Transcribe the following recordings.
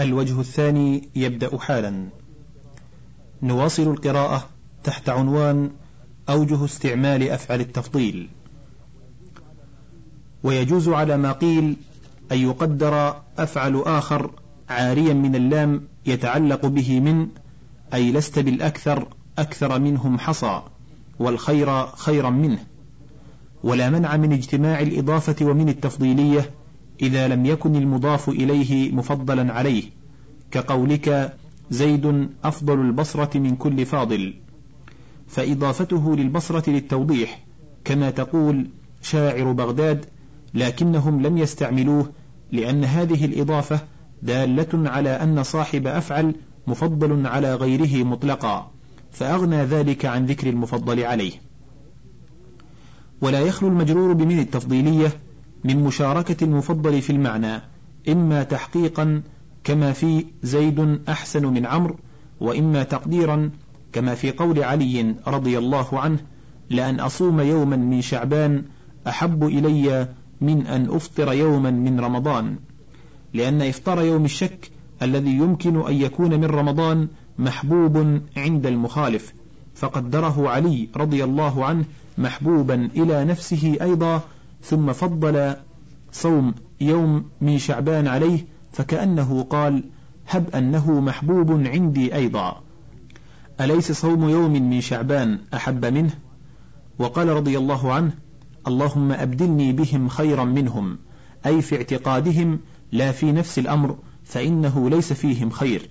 الوجه الثاني يبدأ حالا. نواصل القراءة تحت عنوان أوجه استعمال أفعل التفضيل. ويجوز على ما قيل أن يقدر أفعل آخر عاريا من اللام يتعلق به من أي لست بالأكثر أكثر منهم حصى والخير خيرا منه. ولا منع من اجتماع الإضافة ومن التفضيلية إذا لم يكن المضاف إليه مفضلا عليه كقولك زيد أفضل البصرة من كل فاضل. فإضافته للبصرة للتوضيح كما تقول شاعر بغداد لكنهم لم يستعملوه لأن هذه الإضافة دالة على أن صاحب أفعل مفضل على غيره مطلقا فأغنى ذلك عن ذكر المفضل عليه. ولا يخلو المجرور بمن التفضيلية من مشاركة المفضل في المعنى إما تحقيقا كما في زيد أحسن من عمرو وإما تقديرا كما في قول علي رضي الله عنه لأن أصوم يوما من شعبان أحب إلي من أن أفطر يوما من رمضان لأن إفطار يوم الشك الذي يمكن أن يكون من رمضان محبوب عند المخالف فقدره علي رضي الله عنه محبوبا إلى نفسه أيضا ثم فضل صوم يوم من شعبان عليه فكأنه قال هب أنه محبوب عندي أيضا. أليس صوم يوم من شعبان أحب منه؟ وقال رضي الله عنه اللهم أبدلني بهم خيرا منهم أي في اعتقادهم لا في نفس الأمر فإنه ليس فيهم خير.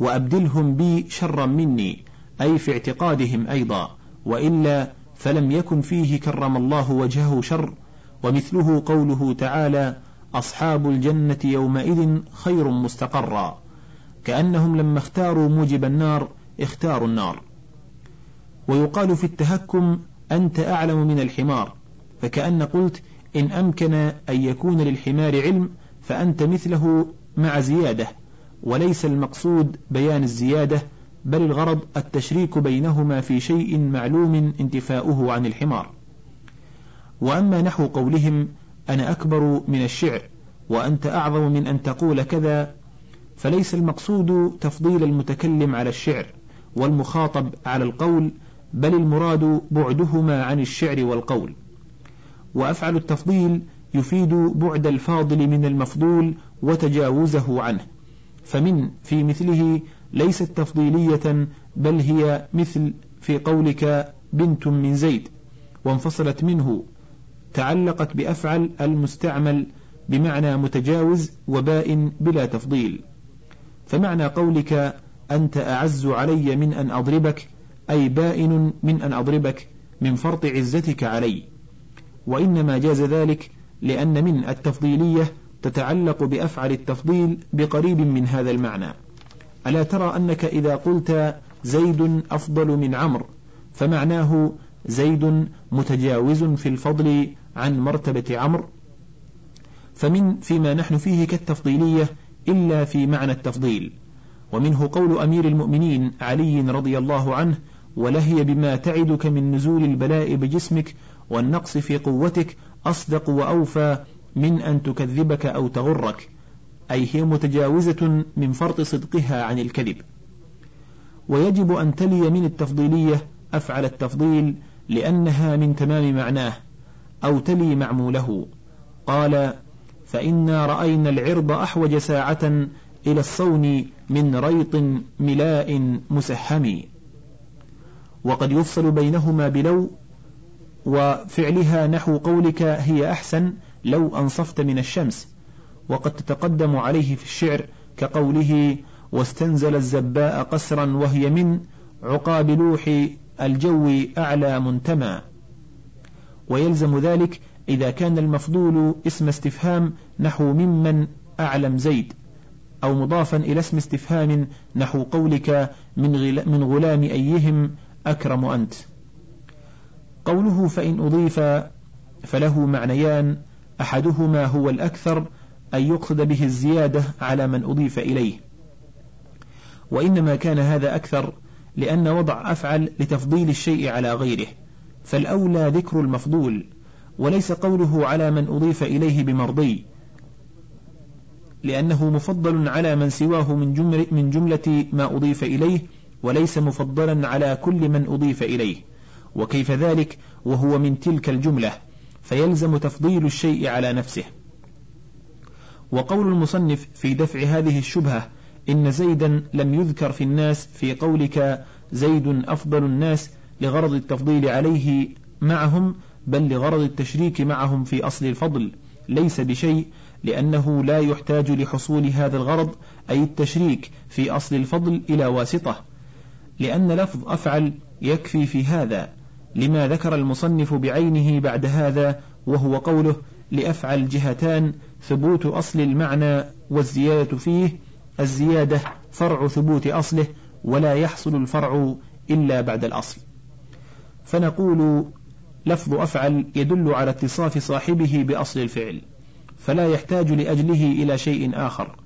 وأبدلهم بي شرا مني أي في اعتقادهم أيضا وإلا فلم يكن فيه كرم الله وجهه شر ومثله قوله تعالى أصحاب الجنة يومئذ خير مستقرا. كأنهم لما اختاروا موجب النار اختاروا النار. ويقال في التهكم أنت أعلم من الحمار. فكأن قلت إن أمكن أن يكون للحمار علم فأنت مثله مع زيادة. وليس المقصود بيان الزيادة بل الغرض التشريك بينهما في شيء معلوم انتفاؤه عن الحمار. وأما نحو قولهم أنا أكبر من الشعر وأنت أعظم من أن تقول كذا فليس المقصود تفضيل المتكلم على الشعر والمخاطب على القول بل المراد بعدهما عن الشعر والقول. وأفعل التفضيل يفيد بعد الفاضل من المفضول وتجاوزه عنه. فمن في مثله ليست تفضيلية بل هي مثل في قولك بنت من زيد وانفصلت منه تعلقت بأفعل المستعمل بمعنى متجاوز وباء بلا تفضيل. فمعنى قولك أنت أعز علي من أن أضربك أي بائن من أن أضربك من فرط عزتك علي. وإنما جاز ذلك لأن من التفضيلية تتعلق بأفعل التفضيل بقريب من هذا المعنى. ألا ترى أنك إذا قلت زيد أفضل من عمرو فمعناه زيد متجاوز في الفضل عن مرتبة عمرو فمن فيما نحن فيه كالتفضيلية إلا في معنى التفضيل ومنه قول أمير المؤمنين علي رضي الله عنه ولهي بما تعدك من نزول البلاء بجسمك والنقص في قوتك أصدق وأوفى من أن تكذبك أو تغرك أي هي متجاوزة من فرط صدقها عن الكذب. ويجب أن تلي من التفضيلية أفعل التفضيل لأنها من تمام معناه أو تلي معموله. قال فإنا رأينا العرض أحوج ساعة إلى الصون من ريط ملاء مسحم وقد يفصل بينهما بلو وفعلها نحو قولك هي أحسن لو أنصفت من الشمس. وقد تتقدم عليه في الشعر كقوله واستنزل الزباء قسرا وهي من عقاب لوح الجو أعلى منتمى. ويلزم ذلك إذا كان المفضول اسم استفهام نحو ممن أعلم زيد أو مضافا إلى اسم استفهام نحو قولك من, من غلام أيهم أكرم أنت. قوله فإن أضيف فله معنيان أحدهما هو الأكثر أن يقصد به الزيادة على من أضيف إليه. وإنما كان هذا أكثر لأن وضع أفعل لتفضيل الشيء على غيره. فالأولى ذكر المفضول وليس قوله على من أضيف إليه بمرضي لأنه مفضل على من سواه من جملة, من جملة ما أضيف إليه وليس مفضلا على كل من أضيف إليه وكيف ذلك؟ وهو من تلك الجملة فيلزم تفضيل الشيء على نفسه. وقول المصنف في دفع هذه الشبهة إن زيدا لم يذكر في الناس في قولك زيد أفضل الناس لغرض التفضيل عليه معهم بل لغرض التشريك معهم في أصل الفضل. ليس بشيء لأنه لا يحتاج لحصول هذا الغرض أي التشريك في أصل الفضل إلى واسطة. لأن لفظ أفعل يكفي في هذا لما ذكر المصنف بعينه بعد هذا وهو قوله لأفعل جهتان ثبوت أصل المعنى والزيادة فيه الزيادة فرع ثبوت أصله ولا يحصل الفرع إلا بعد الأصل. فنقول لفظ أفعل يدل على اتصاف صاحبه بأصل الفعل فلا يحتاج لأجله إلى شيء آخر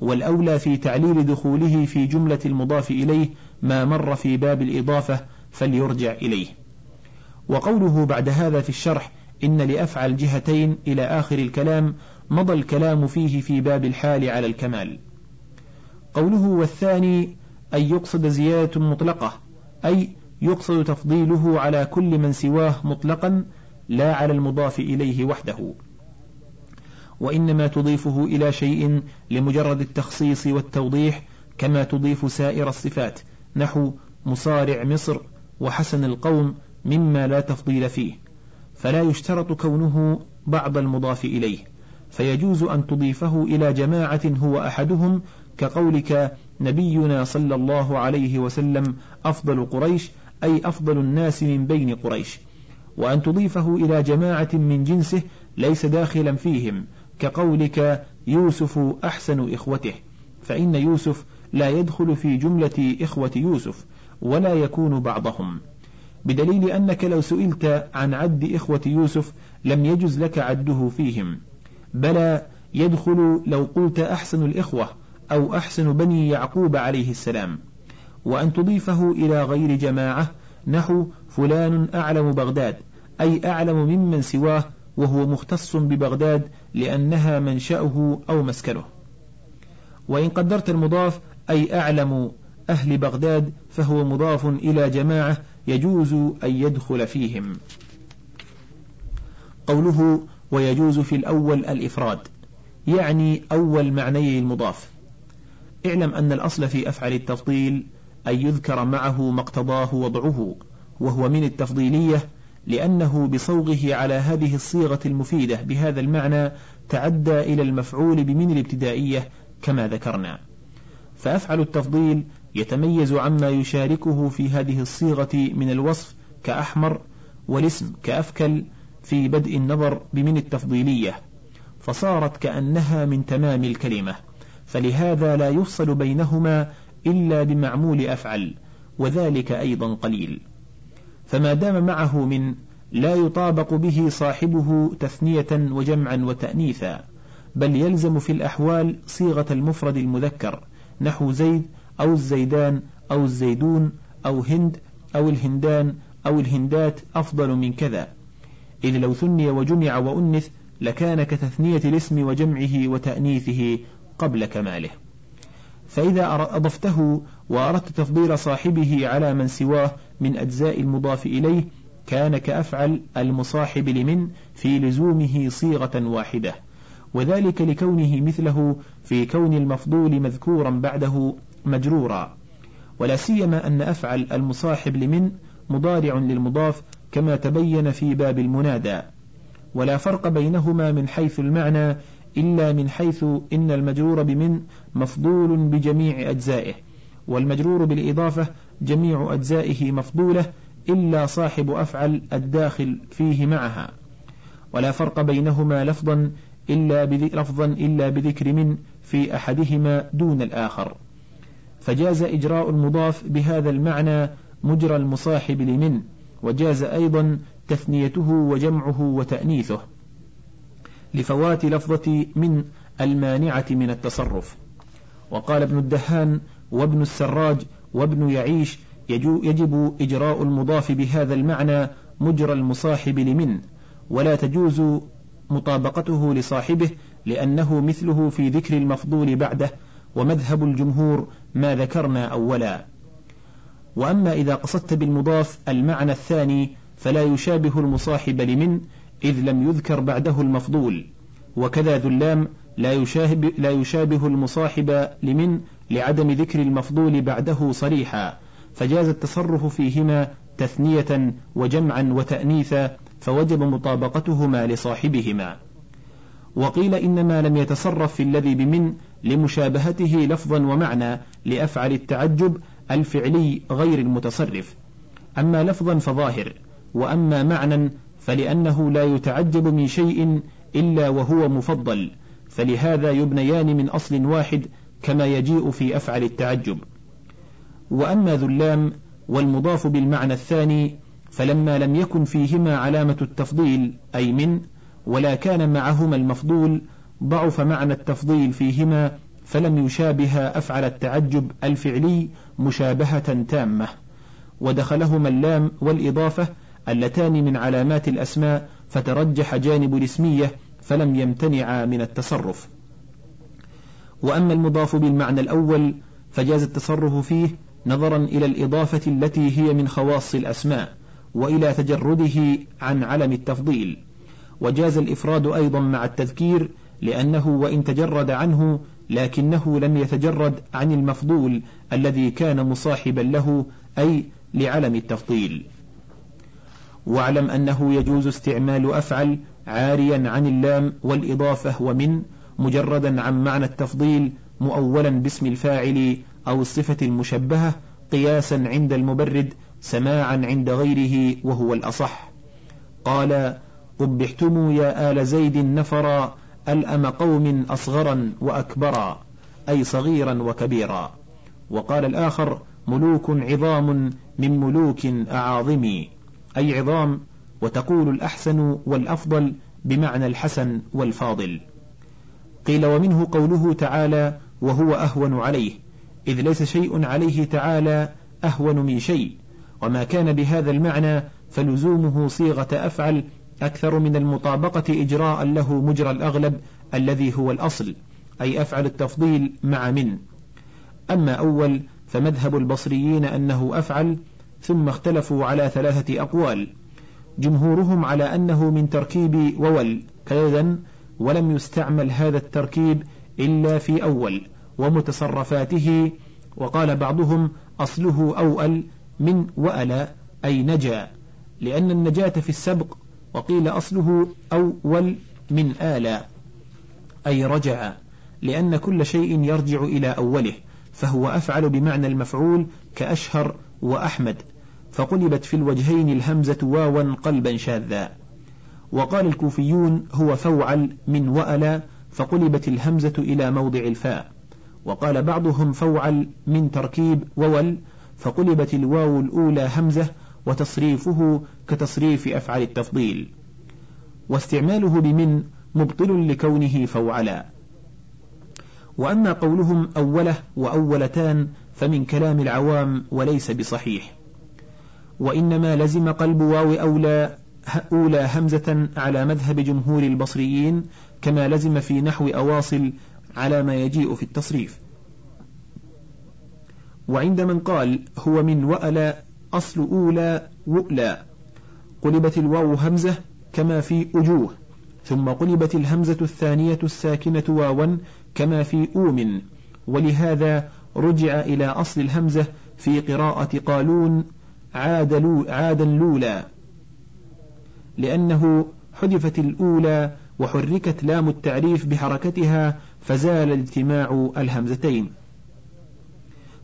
والأولى في تعليل دخوله في جملة المضاف إليه ما مر في باب الإضافة فليرجع إليه. وقوله بعد هذا في الشرح إن لأفعل جهتين إلى آخر الكلام مضى الكلام فيه في باب الحال على الكمال. قوله والثاني أن يقصد زيادة مطلقة أي يقصد تفضيله على كل من سواه مطلقا لا على المضاف إليه وحده. وإنما تضيفه إلى شيء لمجرد التخصيص والتوضيح كما تضيف سائر الصفات نحو مصارع مصر وحسن القوم مما لا تفضيل فيه. فلا يشترط كونه بعض المضاف إليه. فيجوز أن تضيفه إلى جماعة هو أحدهم كقولك نبينا صلى الله عليه وسلم أفضل قريش أي أفضل الناس من بين قريش وأن تضيفه إلى جماعة من جنسه ليس داخلا فيهم كقولك يوسف أحسن إخوته. فإن يوسف لا يدخل في جملة إخوة يوسف ولا يكون بعضهم. بدليل أنك لو سئلت عن عد إخوة يوسف لم يجز لك عده فيهم. بلى يدخل لو قلت أحسن الإخوة أو أحسن بني يعقوب عليه السلام. وأن تضيفه إلى غير جماعة نحو فلان أعلم بغداد أي أعلم ممن سواه وهو مختص ببغداد لأنها منشأه أو مسكنه. وإن قدرت المضاف أي أعلم أهل بغداد فهو مضاف إلى جماعة يجوز أن يدخل فيهم. قوله ويجوز في الأول الإفراد يعني أول معني المضاف. اعلم أن الأصل في أفعل التفضيل أن يذكر معه ما اقتضاه وضعه وهو من التفضيلية لأنه بصوغه على هذه الصيغة المفيدة بهذا المعنى تعدى إلى المفعول بمن الابتدائية كما ذكرنا. فأفعل التفضيل يتميز عما يشاركه في هذه الصيغة من الوصف كأحمر والاسم كأفكل في بدء النظر بمن التفضيلية فصارت كأنها من تمام الكلمة. فلهذا لا يفصل بينهما إلا بمعمول أفعل وذلك أيضا قليل. فما دام معه من لا يطابق به صاحبه تثنية وجمعا وتأنيثا بل يلزم في الأحوال صيغة المفرد المذكر نحو زيد أو الزيدان أو الزيدون أو هند أو الهندان أو الهندات أفضل من كذا. إذ لو ثني وجمع وأنث لكان كتثنية الاسم وجمعه وتأنيثه قبل كماله. فإذا أضفته وأردت تفضيل صاحبه على من سواه من أجزاء المضاف إليه كان كأفعل المصاحب لمن في لزومه صيغة واحدة. وذلك لكونه مثله في كون المفضول مذكورا بعده مجرورا. ولا سيما أن أفعل المصاحب لمن مضارع للمضاف كما تبين في باب المنادى. ولا فرق بينهما من حيث المعنى إلا من حيث إن المجرور بمن مفضول بجميع أجزائه. والمجرور بالإضافة جميع أجزائه مفضولة إلا صاحب أفعل الداخل فيه معها. ولا فرق بينهما لفظا إلا لفظا إلا بذكر من في أحدهما دون الآخر. فجاز إجراء المضاف بهذا المعنى مجرى المصاحب لمن. وجاز أيضا تثنيته وجمعه وتأنيثه. لفوات لفظة من المانعة من التصرف. وقال ابن الدهان وابن السراج وابن يعيش يجب إجراء المضاف بهذا المعنى مجرى المصاحب لمن ولا تجوز مطابقته لصاحبه لأنه مثله في ذكر المفضول بعده ومذهب الجمهور ما ذكرنا أولا. وأما إذا قصدت بالمضاف المعنى الثاني فلا يشابه المصاحب لمن إذ لم يذكر بعده المفضول وكذا ذو اللام لا يشابه, لا يشابه المصاحب لمن لعدم ذكر المفضول بعده صريحا فجاز التصرف فيهما تثنية وجمعا وتأنيثا فوجب مطابقتهما لصاحبهما. وقيل إنما لم يتصرف في الذي بمن لمشابهته لفظا ومعنى لأفعل التعجب الفعلي غير المتصرف. أما لفظا فظاهر وأما معنى فلأنه لا يتعجب من شيء إلا وهو مفضل فلهذا يبنيان من أصل واحد كما يجيء في أفعل التعجب. وأما ذو اللام والمضاف بالمعنى الثاني فلما لم يكن فيهما علامة التفضيل أي من ولا كان معهما المفضول ضعف معنى التفضيل فيهما فلم يشابه أفعل التعجب الفعلي مشابهة تامة. ودخلهما اللام والإضافة اللتان من علامات الأسماء فترجح جانب الاسمية فلم يمتنعا من التصرف. وأما المضاف بالمعنى الأول فجاز التصرف فيه نظرا إلى الإضافة التي هي من خواص الأسماء وإلى تجرده عن علم التفضيل. وجاز الإفراد أيضا مع التذكير لأنه وإن تجرد عنه لكنه لم يتجرد عن المفضول الذي كان مصاحبا له أي لعلم التفضيل. واعلم أنه يجوز استعمال أفعل عاريا عن اللام والإضافة ومن مجردا عن معنى التفضيل مؤولا باسم الفاعل أو الصفة المشبهة قياسا عند المبرد سماعا عند غيره وهو الأصح. قال قبحتم يا آل زيد نفرا ألأم قوم أصغرا وأكبرا أي صغيرا وكبيرا. وقال الآخر ملوك عظام من ملوك أعاظم أي عظام وتقول الأحسن والأفضل بمعنى الحسن والفاضل. قيل ومنه قوله تعالى وهو أهون عليه. إذ ليس شيء عليه تعالى أهون من شيء. وما كان بهذا المعنى فلزومه صيغة أفعل أكثر من المطابقة إجراء له مجرى الأغلب الذي هو الأصل أي أفعل التفضيل مع من. أما أول فمذهب البصريين أنه أفعل ثم اختلفوا على ثلاثة أقوال. جمهورهم على أنه من تركيب وول كيدا ولم يستعمل هذا التركيب إلا في أول ومتصرفاته وقال بعضهم أصله أوأل من وأل أي نجا لأن النجاة في السبق وقيل أصله أول من آل أي رجع لأن كل شيء يرجع إلى أوله فهو أفعل بمعنى المفعول كأشهر وأحمد. فقلبت في الوجهين الهمزة واوا قلبا شاذا. وقال الكوفيون هو فوعل من وأل فقلبت الهمزة إلى موضع الفاء. وقال بعضهم فوعل من تركيب وول فقلبت الواو الأولى همزة وتصريفه كتصريف أفعال التفضيل. واستعماله بمن مبطل لكونه فوعلا. وأما قولهم أوله وأولتان فمن كلام العوام وليس بصحيح. وإنما لزم قلب واو أولى أولى همزة على مذهب جمهور البصريين كما لزم في نحو أواصل على ما يجيء في التصريف. وعند من قال هو من وأل أصل أولى وؤلى. قلبت الواو همزة كما في أجوه ثم قلبت الهمزة الثانية الساكنة واوا كما في أوم. ولهذا رجع إلى أصل الهمزة في قراءة قالون عاد لو عادا لولا لأنه حذفت الأولى وحركت لام التعريف بحركتها فزال اجتماع الهمزتين.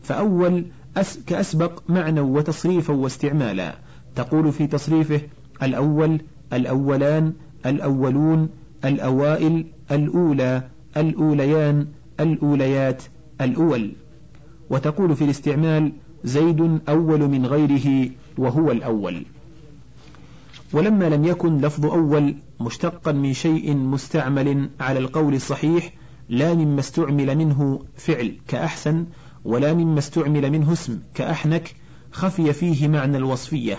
فأول أس كأسبق معنى وتصريفا واستعمالا. تقول في تصريفه الأول الأولان الأولون الأوائل الأولى الأوليان الأوليات الأول. وتقول في الاستعمال زيد أول من غيره وهو الأول. ولما لم يكن لفظ أول مشتقا من شيء مستعمل على القول الصحيح لا مما استعمل منه فعل كأحسن ولا مما استعمل منه اسم كأحنك خفي فيه معنى الوصفية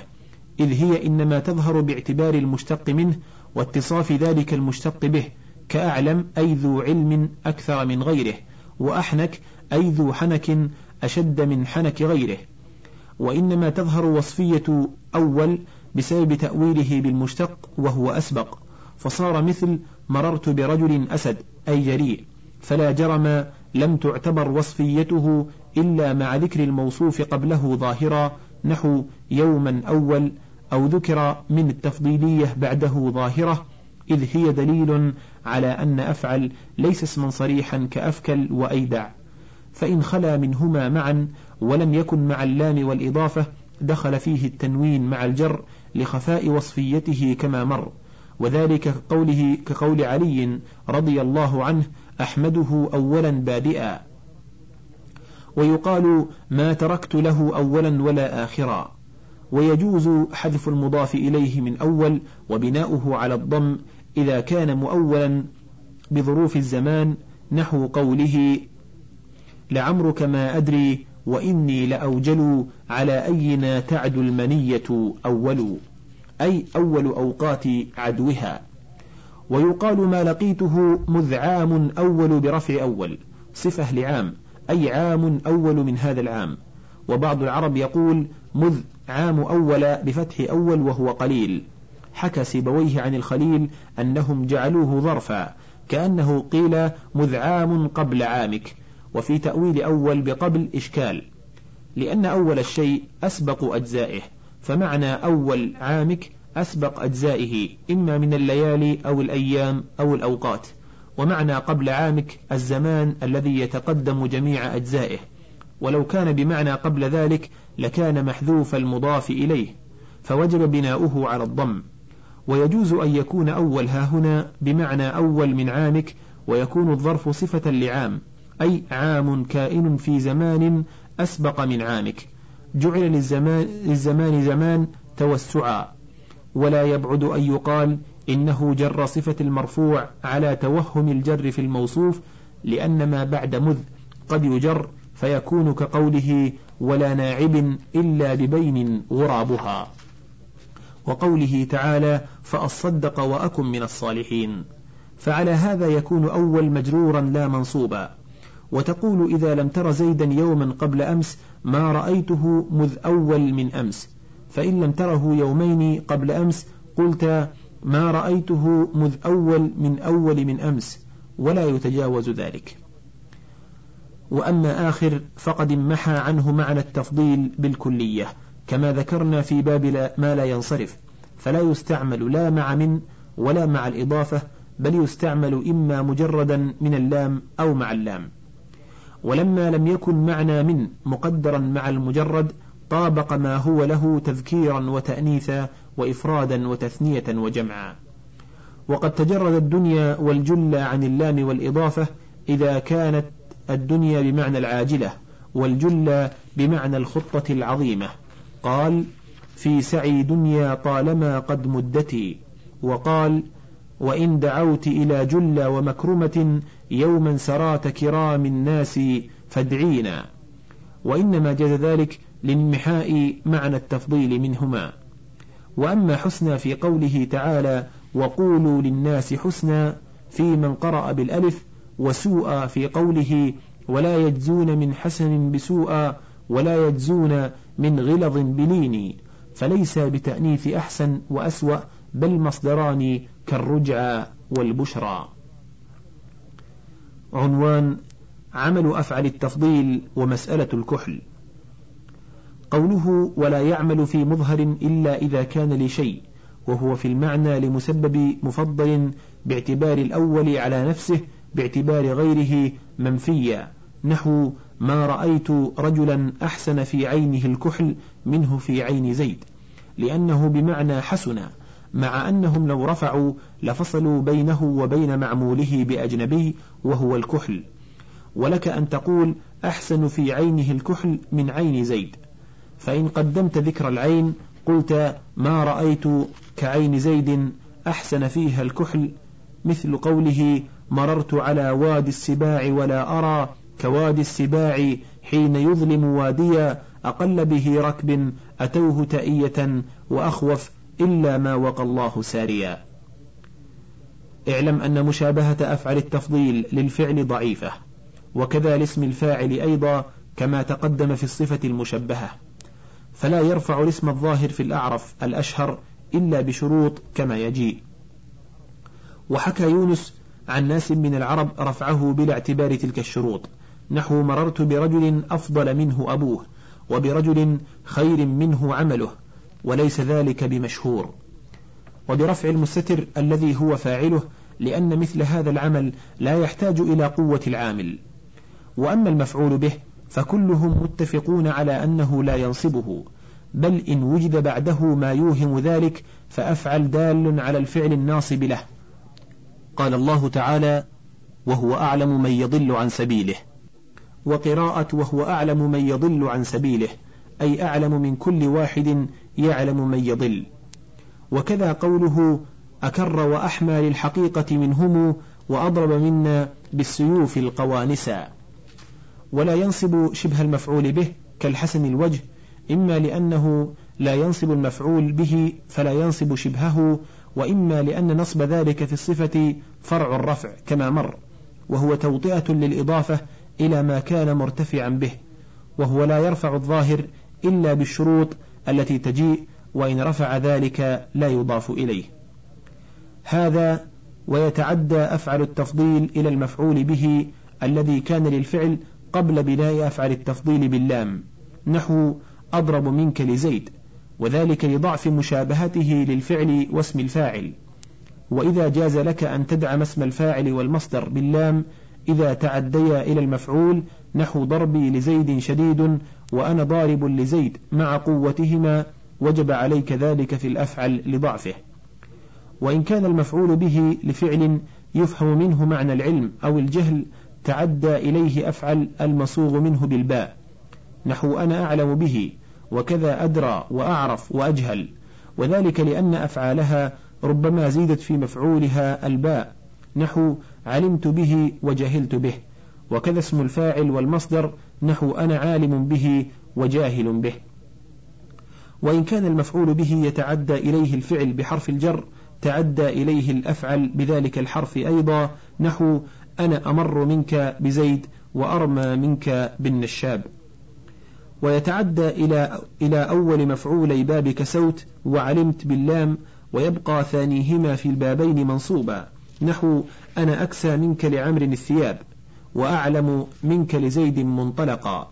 إذ هي إنما تظهر باعتبار المشتق منه واتصاف ذلك المشتق به كأعلم أي ذو علم أكثر من غيره وأحنك أي ذو حنك أشد من حنك غيره وإنما تظهر وصفية أول بسبب تأويله بالمشتق وهو أسبق فصار مثل مررت برجل أسد أي جريء فلا جرم لم تعتبر وصفيته إلا مع ذكر الموصوف قبله ظاهرا نحو يوما أول أو ذكر من التفضيلية بعده ظاهرة إذ هي دليل على أن أفعل ليس اسما صريحا كأفكل وأيدع. فإن خلا منهما معا ولم يكن مع اللام والإضافة دخل فيه التنوين مع الجر لخفاء وصفيته كما مر. وذلك كقوله كقول علي رضي الله عنه أحمده أولا بادئا. ويقال ما تركت له أولا ولا آخرا. ويجوز حذف المضاف إليه من أول وبناؤه على الضم إذا كان مؤولا بظروف الزمان نحو قوله لعمرك ما أدري وإني لأوجل على أينا تعد المنية أول أي أول أوقات عدوها. ويقال ما لقيته مذ عام أول برفع أول صفة لعام أي عام أول من هذا العام. وبعض العرب يقول مذ عام أول بفتح أول وهو قليل. حكى سيبويه عن الخليل أنهم جعلوه ظرفا كأنه قيل مذ عام قبل عامك. وفي تأويل أول بقبل إشكال لأن أول الشيء أسبق أجزائه فمعنى أول عامك أسبق أجزائه إما من الليالي أو الأيام أو الأوقات ومعنى قبل عامك الزمان الذي يتقدم جميع أجزائه. ولو كان بمعنى قبل ذلك لكان محذوف المضاف إليه فوجب بناؤه على الضم. ويجوز أن يكون أول ها هنا بمعنى أول من عامك ويكون الظرف صفة لعام. أي عام كائن في زمان أسبق من عامك. جعل للزمان, للزمان زمان توسعا. ولا يبعد أن يقال إنه جر صفة المرفوع على توهم الجر في الموصوف لأن ما بعد مذ قد يجر فيكون كقوله ولا ناعب إلا ببين غرابها. وقوله تعالى فأصدق وأكن من الصالحين. فعلى هذا يكون أول مجرورا لا منصوبا. وتقول إذا لم تر زيدا يوما قبل أمس ما رأيته مذ أول من أمس. فإن لم تره يومين قبل أمس قلت ما رأيته مذ أول من أول من أمس ولا يتجاوز ذلك. وأما آخر فقد امحى عنه معنى التفضيل بالكلية كما ذكرنا في باب ما لا ينصرف. فلا يستعمل لا مع من ولا مع الإضافة بل يستعمل إما مجردا من اللام أو مع اللام. ولما لم يكن معنى من مقدرا مع المجرد طابق ما هو له تذكيرا وتأنيثا وإفرادا وتثنية وجمعا. وقد تجرد الدنيا والجل عن اللام والإضافة إذا كانت الدنيا بمعنى العاجلة والجل بمعنى الخطة العظيمة. قال في سعي دنيا طالما قد مدتي وقال وإن دعوت إلى جل ومكرمة يوما سرات كرام الناس فادعينا. وإنما جاز ذلك لانمحاء معنى التفضيل منهما. وأما حسنى في قوله تعالى وقولوا للناس حسنا في من قرأ بالألف وسوء في قوله ولا يجزون من حسن بسوء ولا يجزون من غلظ بلين. فليس بتأنيث أحسن وأسوأ بل مصدران كالرجعى والبشرى. عنوان عمل أفعل التفضيل ومسألة الكحل. قوله ولا يعمل في مظهر إلا إذا كان لشيء وهو في المعنى لمسبب مفضل باعتبار الأول على نفسه باعتبار غيره منفيا نحو ما رأيت رجلا أحسن في عينه الكحل منه في عين زيد لأنه بمعنى حسن مع أنهم لو رفعوا لفصلوا بينه وبين معموله بأجنبي وهو الكحل. ولك أن تقول أحسن في عينه الكحل من عين زيد. فإن قدمت ذكر العين قلت ما رأيت كعين زيد أحسن فيها الكحل مثل قوله مررت على وادي السباع ولا أرى كوادي السباع حين يظلم واديا أقل به ركب أتوه تأية وأخوف إلا ما وقى الله ساريا. اعلم أن مشابهة أفعل التفضيل للفعل ضعيفة وكذا لاسم الفاعل أيضا كما تقدم في الصفة المشبهة. فلا يرفع الاسم الظاهر في الأعرف الأشهر إلا بشروط كما يجيء. وحكى يونس عن ناس من العرب رفعه بلا اعتبار تلك الشروط نحو مررت برجل أفضل منه أبوه وبرجل خير منه عمله. وليس ذلك بمشهور. وبرفع المستتر الذي هو فاعله لأن مثل هذا العمل لا يحتاج إلى قوة العامل. وأما المفعول به فكلهم متفقون على أنه لا ينصبه. بل إن وجد بعده ما يوهم ذلك فأفعل دال على الفعل الناصب له. قال الله تعالى وهو أعلم من يضل عن سبيله وقراءة وهو أعلم من يضل عن سبيله أي أعلم من كل واحد يعلم من يضل. وكذا قوله أكر وأحمى للحقيقة منهم وأضرب منا بالسيوف القوانسا ولا ينصب شبه المفعول به كالحسن الوجه إما لأنه لا ينصب المفعول به فلا ينصب شبهه وإما لأن نصب ذلك في الصفة فرع الرفع كما مر وهو توطئة للإضافة إلى ما كان مرتفعا به وهو لا يرفع الظاهر إلا بالشروط التي تجيء وإن رفع ذلك لا يضاف إليه. هذا ويتعدى أفعل التفضيل إلى المفعول به الذي كان للفعل قبل بناء أفعل التفضيل باللام نحو أضرب منك لزيد وذلك لضعف مشابهته للفعل واسم الفاعل. وإذا جاز لك أن تدعم اسم الفاعل والمصدر باللام إذا تعديا إلى المفعول نحو ضربي لزيد شديد وأنا ضارب لزيد مع قوتهما وجب عليك ذلك في الأفعل لضعفه. وإن كان المفعول به لفعل يفهم منه معنى العلم أو الجهل تعدى إليه أفعل المصوغ منه بالباء. نحو أنا أعلم به وكذا أدرى وأعرف وأجهل. وذلك لأن أفعالها ربما زيدت في مفعولها الباء. نحو علمت به وجهلت به. وكذا اسم الفاعل والمصدر نحو أنا عالم به وجاهل به. وإن كان المفعول به يتعدى إليه الفعل بحرف الجر تعدى إليه الأفعل بذلك الحرف أيضا نحو أنا أمر منك بزيد وأرمى منك بالنشاب. ويتعدى إلى إلى أول مفعولي باب كسوت وعلمت باللام ويبقى ثانيهما في البابين منصوبا نحو أنا أكسى منك لعمر الثياب. وأعلم منك لزيد منطلقا.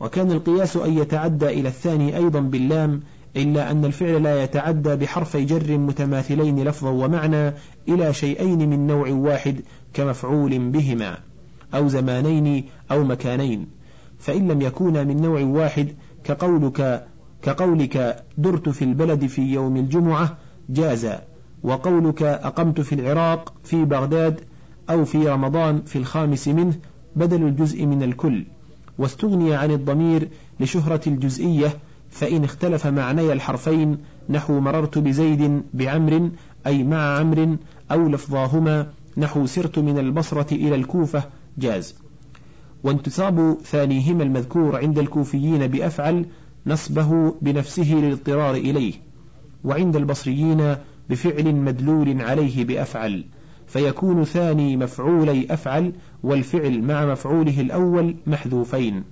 وكان القياس أن يتعدى إلى الثاني أيضا باللام إلا أن الفعل لا يتعدى بحرفي جر متماثلين لفظا ومعنى إلى شيئين من نوع واحد كمفعول بهما أو زمانين أو مكانين. فإن لم يكونا من نوع واحد كقولك كقولك درت في البلد في يوم الجمعة جاز وقولك أقمت في العراق في بغداد أو في رمضان في الخامس منه بدل الجزء من الكل واستغني عن الضمير لشهرة الجزئية فإن اختلف معني الحرفين نحو مررت بزيد بعمر أي مع عمر أو لفظاهما نحو سرت من البصرة إلى الكوفة جاز. وانتصاب ثانيهما المذكور عند الكوفيين بأفعل نصبه بنفسه للاضطرار إليه وعند البصريين بفعل مدلول عليه بأفعل. فيكون ثاني مفعولي أفعل والفعل مع مفعوله الأول محذوفين.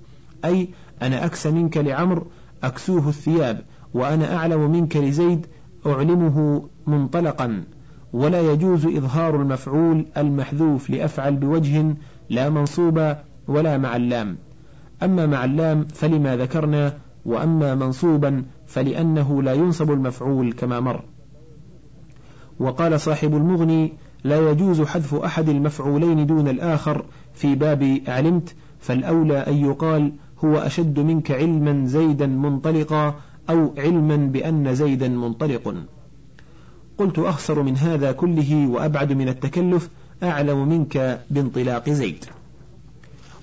أي أنا أكس منك لعمر أكسوه الثياب وأنا أعلم منك لزيد أعلمه منطلقا. ولا يجوز إظهار المفعول المحذوف لأفعل بوجه لا منصوبا ولا مع اللام. أما مع اللام فلما ذكرنا وأما منصوبا فلأنه لا ينصب المفعول كما مر. وقال صاحب المغني لا يجوز حذف أحد المفعولين دون الآخر في باب علمت فالأولى أن يقال هو أشد منك علما زيدا منطلقا أو علما بأن زيدا منطلق. قلت أخسر من هذا كله وأبعد من التكلف أعلم منك بانطلاق زيد.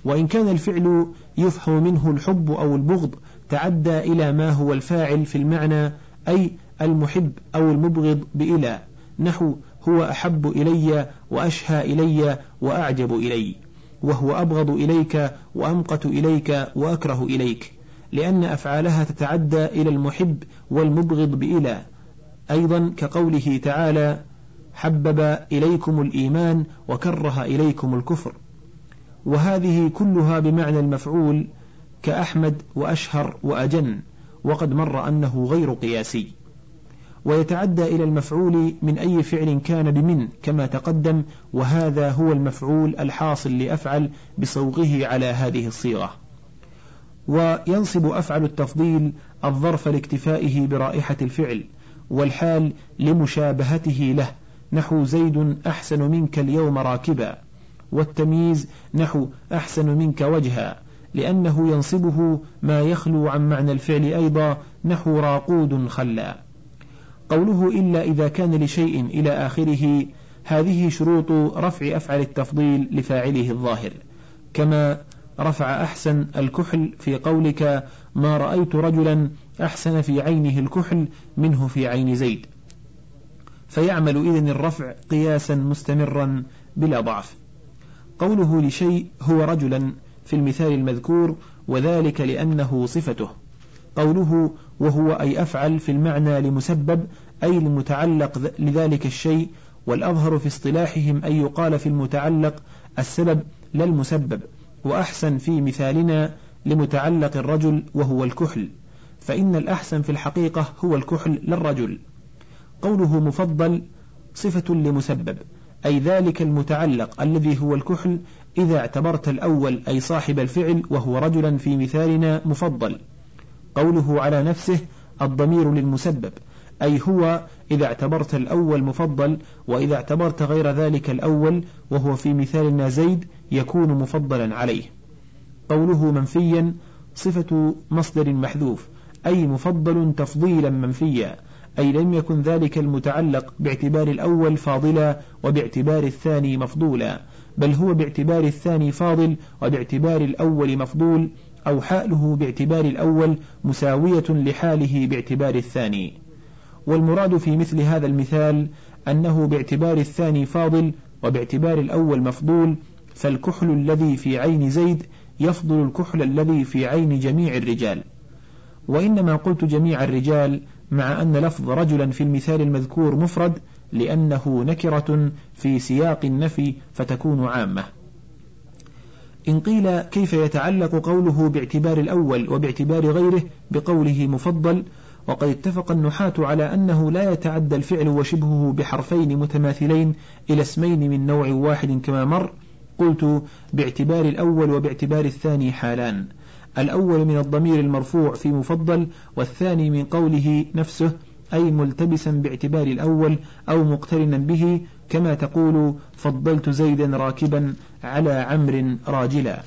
وإن كان الفعل يفهم منه الحب أو البغض تعدى إلى ما هو الفاعل في المعنى أي المحب أو المبغض بإلى نحو هو أحب إلي وأشهى إلي وأعجب إلي وهو أبغض إليك وأمقت إليك وأكره إليك لأن أفعالها تتعدى إلى المحب والمبغض بإلى. أيضا كقوله تعالى حبب إليكم الإيمان وكره إليكم الكفر وهذه كلها بمعنى المفعول كأحمد وأشهر وأجن وقد مر أنه غير قياسي. ويتعدى إلى المفعول من أي فعل كان بمن كما تقدم وهذا هو المفعول الحاصل لأفعل بصوغه على هذه الصيغة. وينصب أفعل التفضيل الظرف لاكتفائه برائحة الفعل والحال لمشابهته له نحو زيد أحسن منك اليوم راكبا والتمييز نحو أحسن منك وجها لأنه ينصبه ما يخلو عن معنى الفعل أيضا نحو راقود خلا. قوله إلا إذا كان لشيء إلى آخره هذه شروط رفع أفعل التفضيل لفاعله الظاهر. كما رفع أحسن الكحل في قولك ما رأيت رجلا أحسن في عينه الكحل منه في عين زيد. فيعمل إذن الرفع قياسا مستمرا بلا ضعف. قوله لشيء هو رجلا في المثال المذكور وذلك لأنه صفته. قوله وهو أي أفعل في المعنى لمسبب أي المتعلق لذلك الشيء والأظهر في اصطلاحهم أن يقال في المتعلق السبب لا المسبب وأحسن في مثالنا لمتعلق الرجل وهو الكحل فإن الأحسن في الحقيقة هو الكحل للرجل قوله مفضل صفة لمسبب أي ذلك المتعلق الذي هو الكحل إذا اعتبرت الأول أي صاحب الفعل وهو رجلا في مثالنا مفضل. قوله على نفسه الضمير للمسبب أي هو إذا اعتبرت الأول مفضل وإذا اعتبرت غير ذلك الأول وهو في مثالنا زيد يكون مفضلا عليه. قوله منفيا صفة مصدر محذوف أي مفضل تفضيلا منفيا أي لم يكن ذلك المتعلق باعتبار الأول فاضلا وباعتبار الثاني مفضولا بل هو باعتبار الثاني فاضل وباعتبار الأول مفضول أو حاله باعتبار الأول مساوية لحاله باعتبار الثاني. والمراد في مثل هذا المثال أنه باعتبار الثاني فاضل وباعتبار الأول مفضول فالكحل الذي في عين زيد يفضل الكحل الذي في عين جميع الرجال. وإنما قلت جميع الرجال مع أن لفظ رجلا في المثال المذكور مفرد لأنه نكرة في سياق النفي فتكون عامة. إن قيل كيف يتعلق قوله باعتبار الأول وباعتبار غيره بقوله مفضل وقد اتفق النحاة على أنه لا يتعدى الفعل وشبهه بحرفين متماثلين إلى اسمين من نوع واحد كما مر قلت باعتبار الأول وباعتبار الثاني حالان الأول من الضمير المرفوع في مفضل والثاني من قوله نفسه أي ملتبسا باعتبار الأول أو مقترنا به كما تقول فضلت زيدا راكبا على عمر راجلا.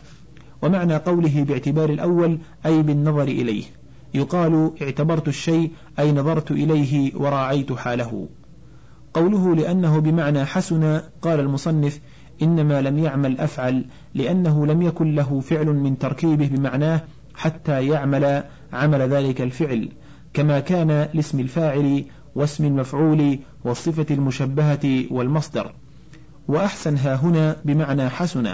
ومعنى قوله باعتبار الأول أي بالنظر إليه. يقال اعتبرت الشيء أي نظرت إليه وراعيت حاله. قوله لأنه بمعنى حسن قال المصنف إنما لم يعمل أفعل لأنه لم يكن له فعل من تركيبه بمعناه حتى يعمل عمل ذلك الفعل. كما كان لاسم الفاعل واسم المفعول والصفة المشبهة والمصدر. وأحسن ها هنا بمعنى حسن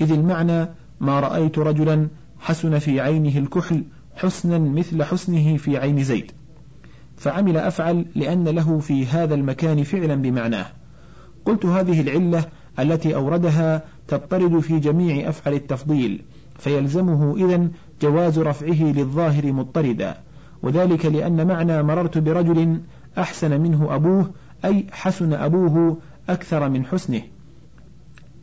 إذ المعنى ما رأيت رجلا حسن في عينه الكحل حسنا مثل حسنه في عين زيد. فعمل أفعل لأن له في هذا المكان فعلا بمعناه. قلت هذه العلة التي أوردها تضطرد في جميع أفعل التفضيل فيلزمه إذن جواز رفعه للظاهر مضطردا. وذلك لأن معنى مررت برجل أحسن منه أبوه أي حسن أبوه أكثر من حسنه.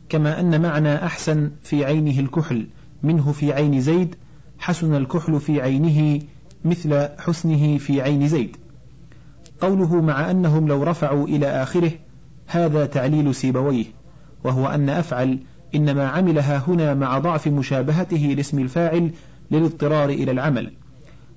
كما أن معنى أحسن في عينه الكحل منه في عين زيد حسن الكحل في عينه مثل حسنه في عين زيد. قوله مع أنهم لو رفعوا إلى آخره هذا تعليل سيبويه وهو أن أفعل إنما عملها هنا مع ضعف مشابهته لاسم الفاعل للاضطرار إلى العمل.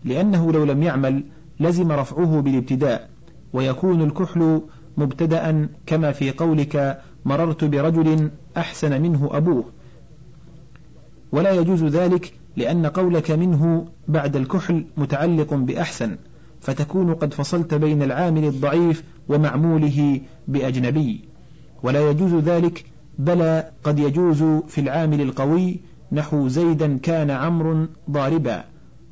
لأنه لو لم يعمل لزم رفعه بالابتداء. ويكون الكحل مبتدأ كما في قولك مررت برجل أحسن منه أبوه. ولا يجوز ذلك لأن قولك منه بعد الكحل متعلق بأحسن فتكون قد فصلت بين العامل الضعيف ومعموله بأجنبي. ولا يجوز ذلك بلى قد يجوز في العامل القوي نحو زيدا كان عمرو ضاربا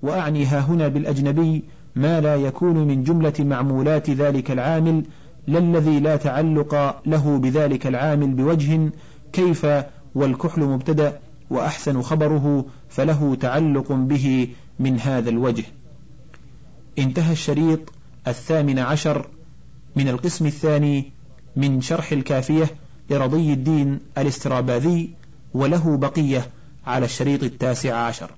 وأعني هنا بالأجنبي ما لا يكون من جملة معمولات ذلك العامل لا الذي لا تعلق له بذلك العامل بوجه كيف والكحل مبتدأ وأحسن خبره فله تعلق به من هذا الوجه. انتهى الشريط الثامن عشر من القسم الثاني من شرح الكافية لرضي الدين الاستراباذي وله بقية على الشريط التاسع عشر.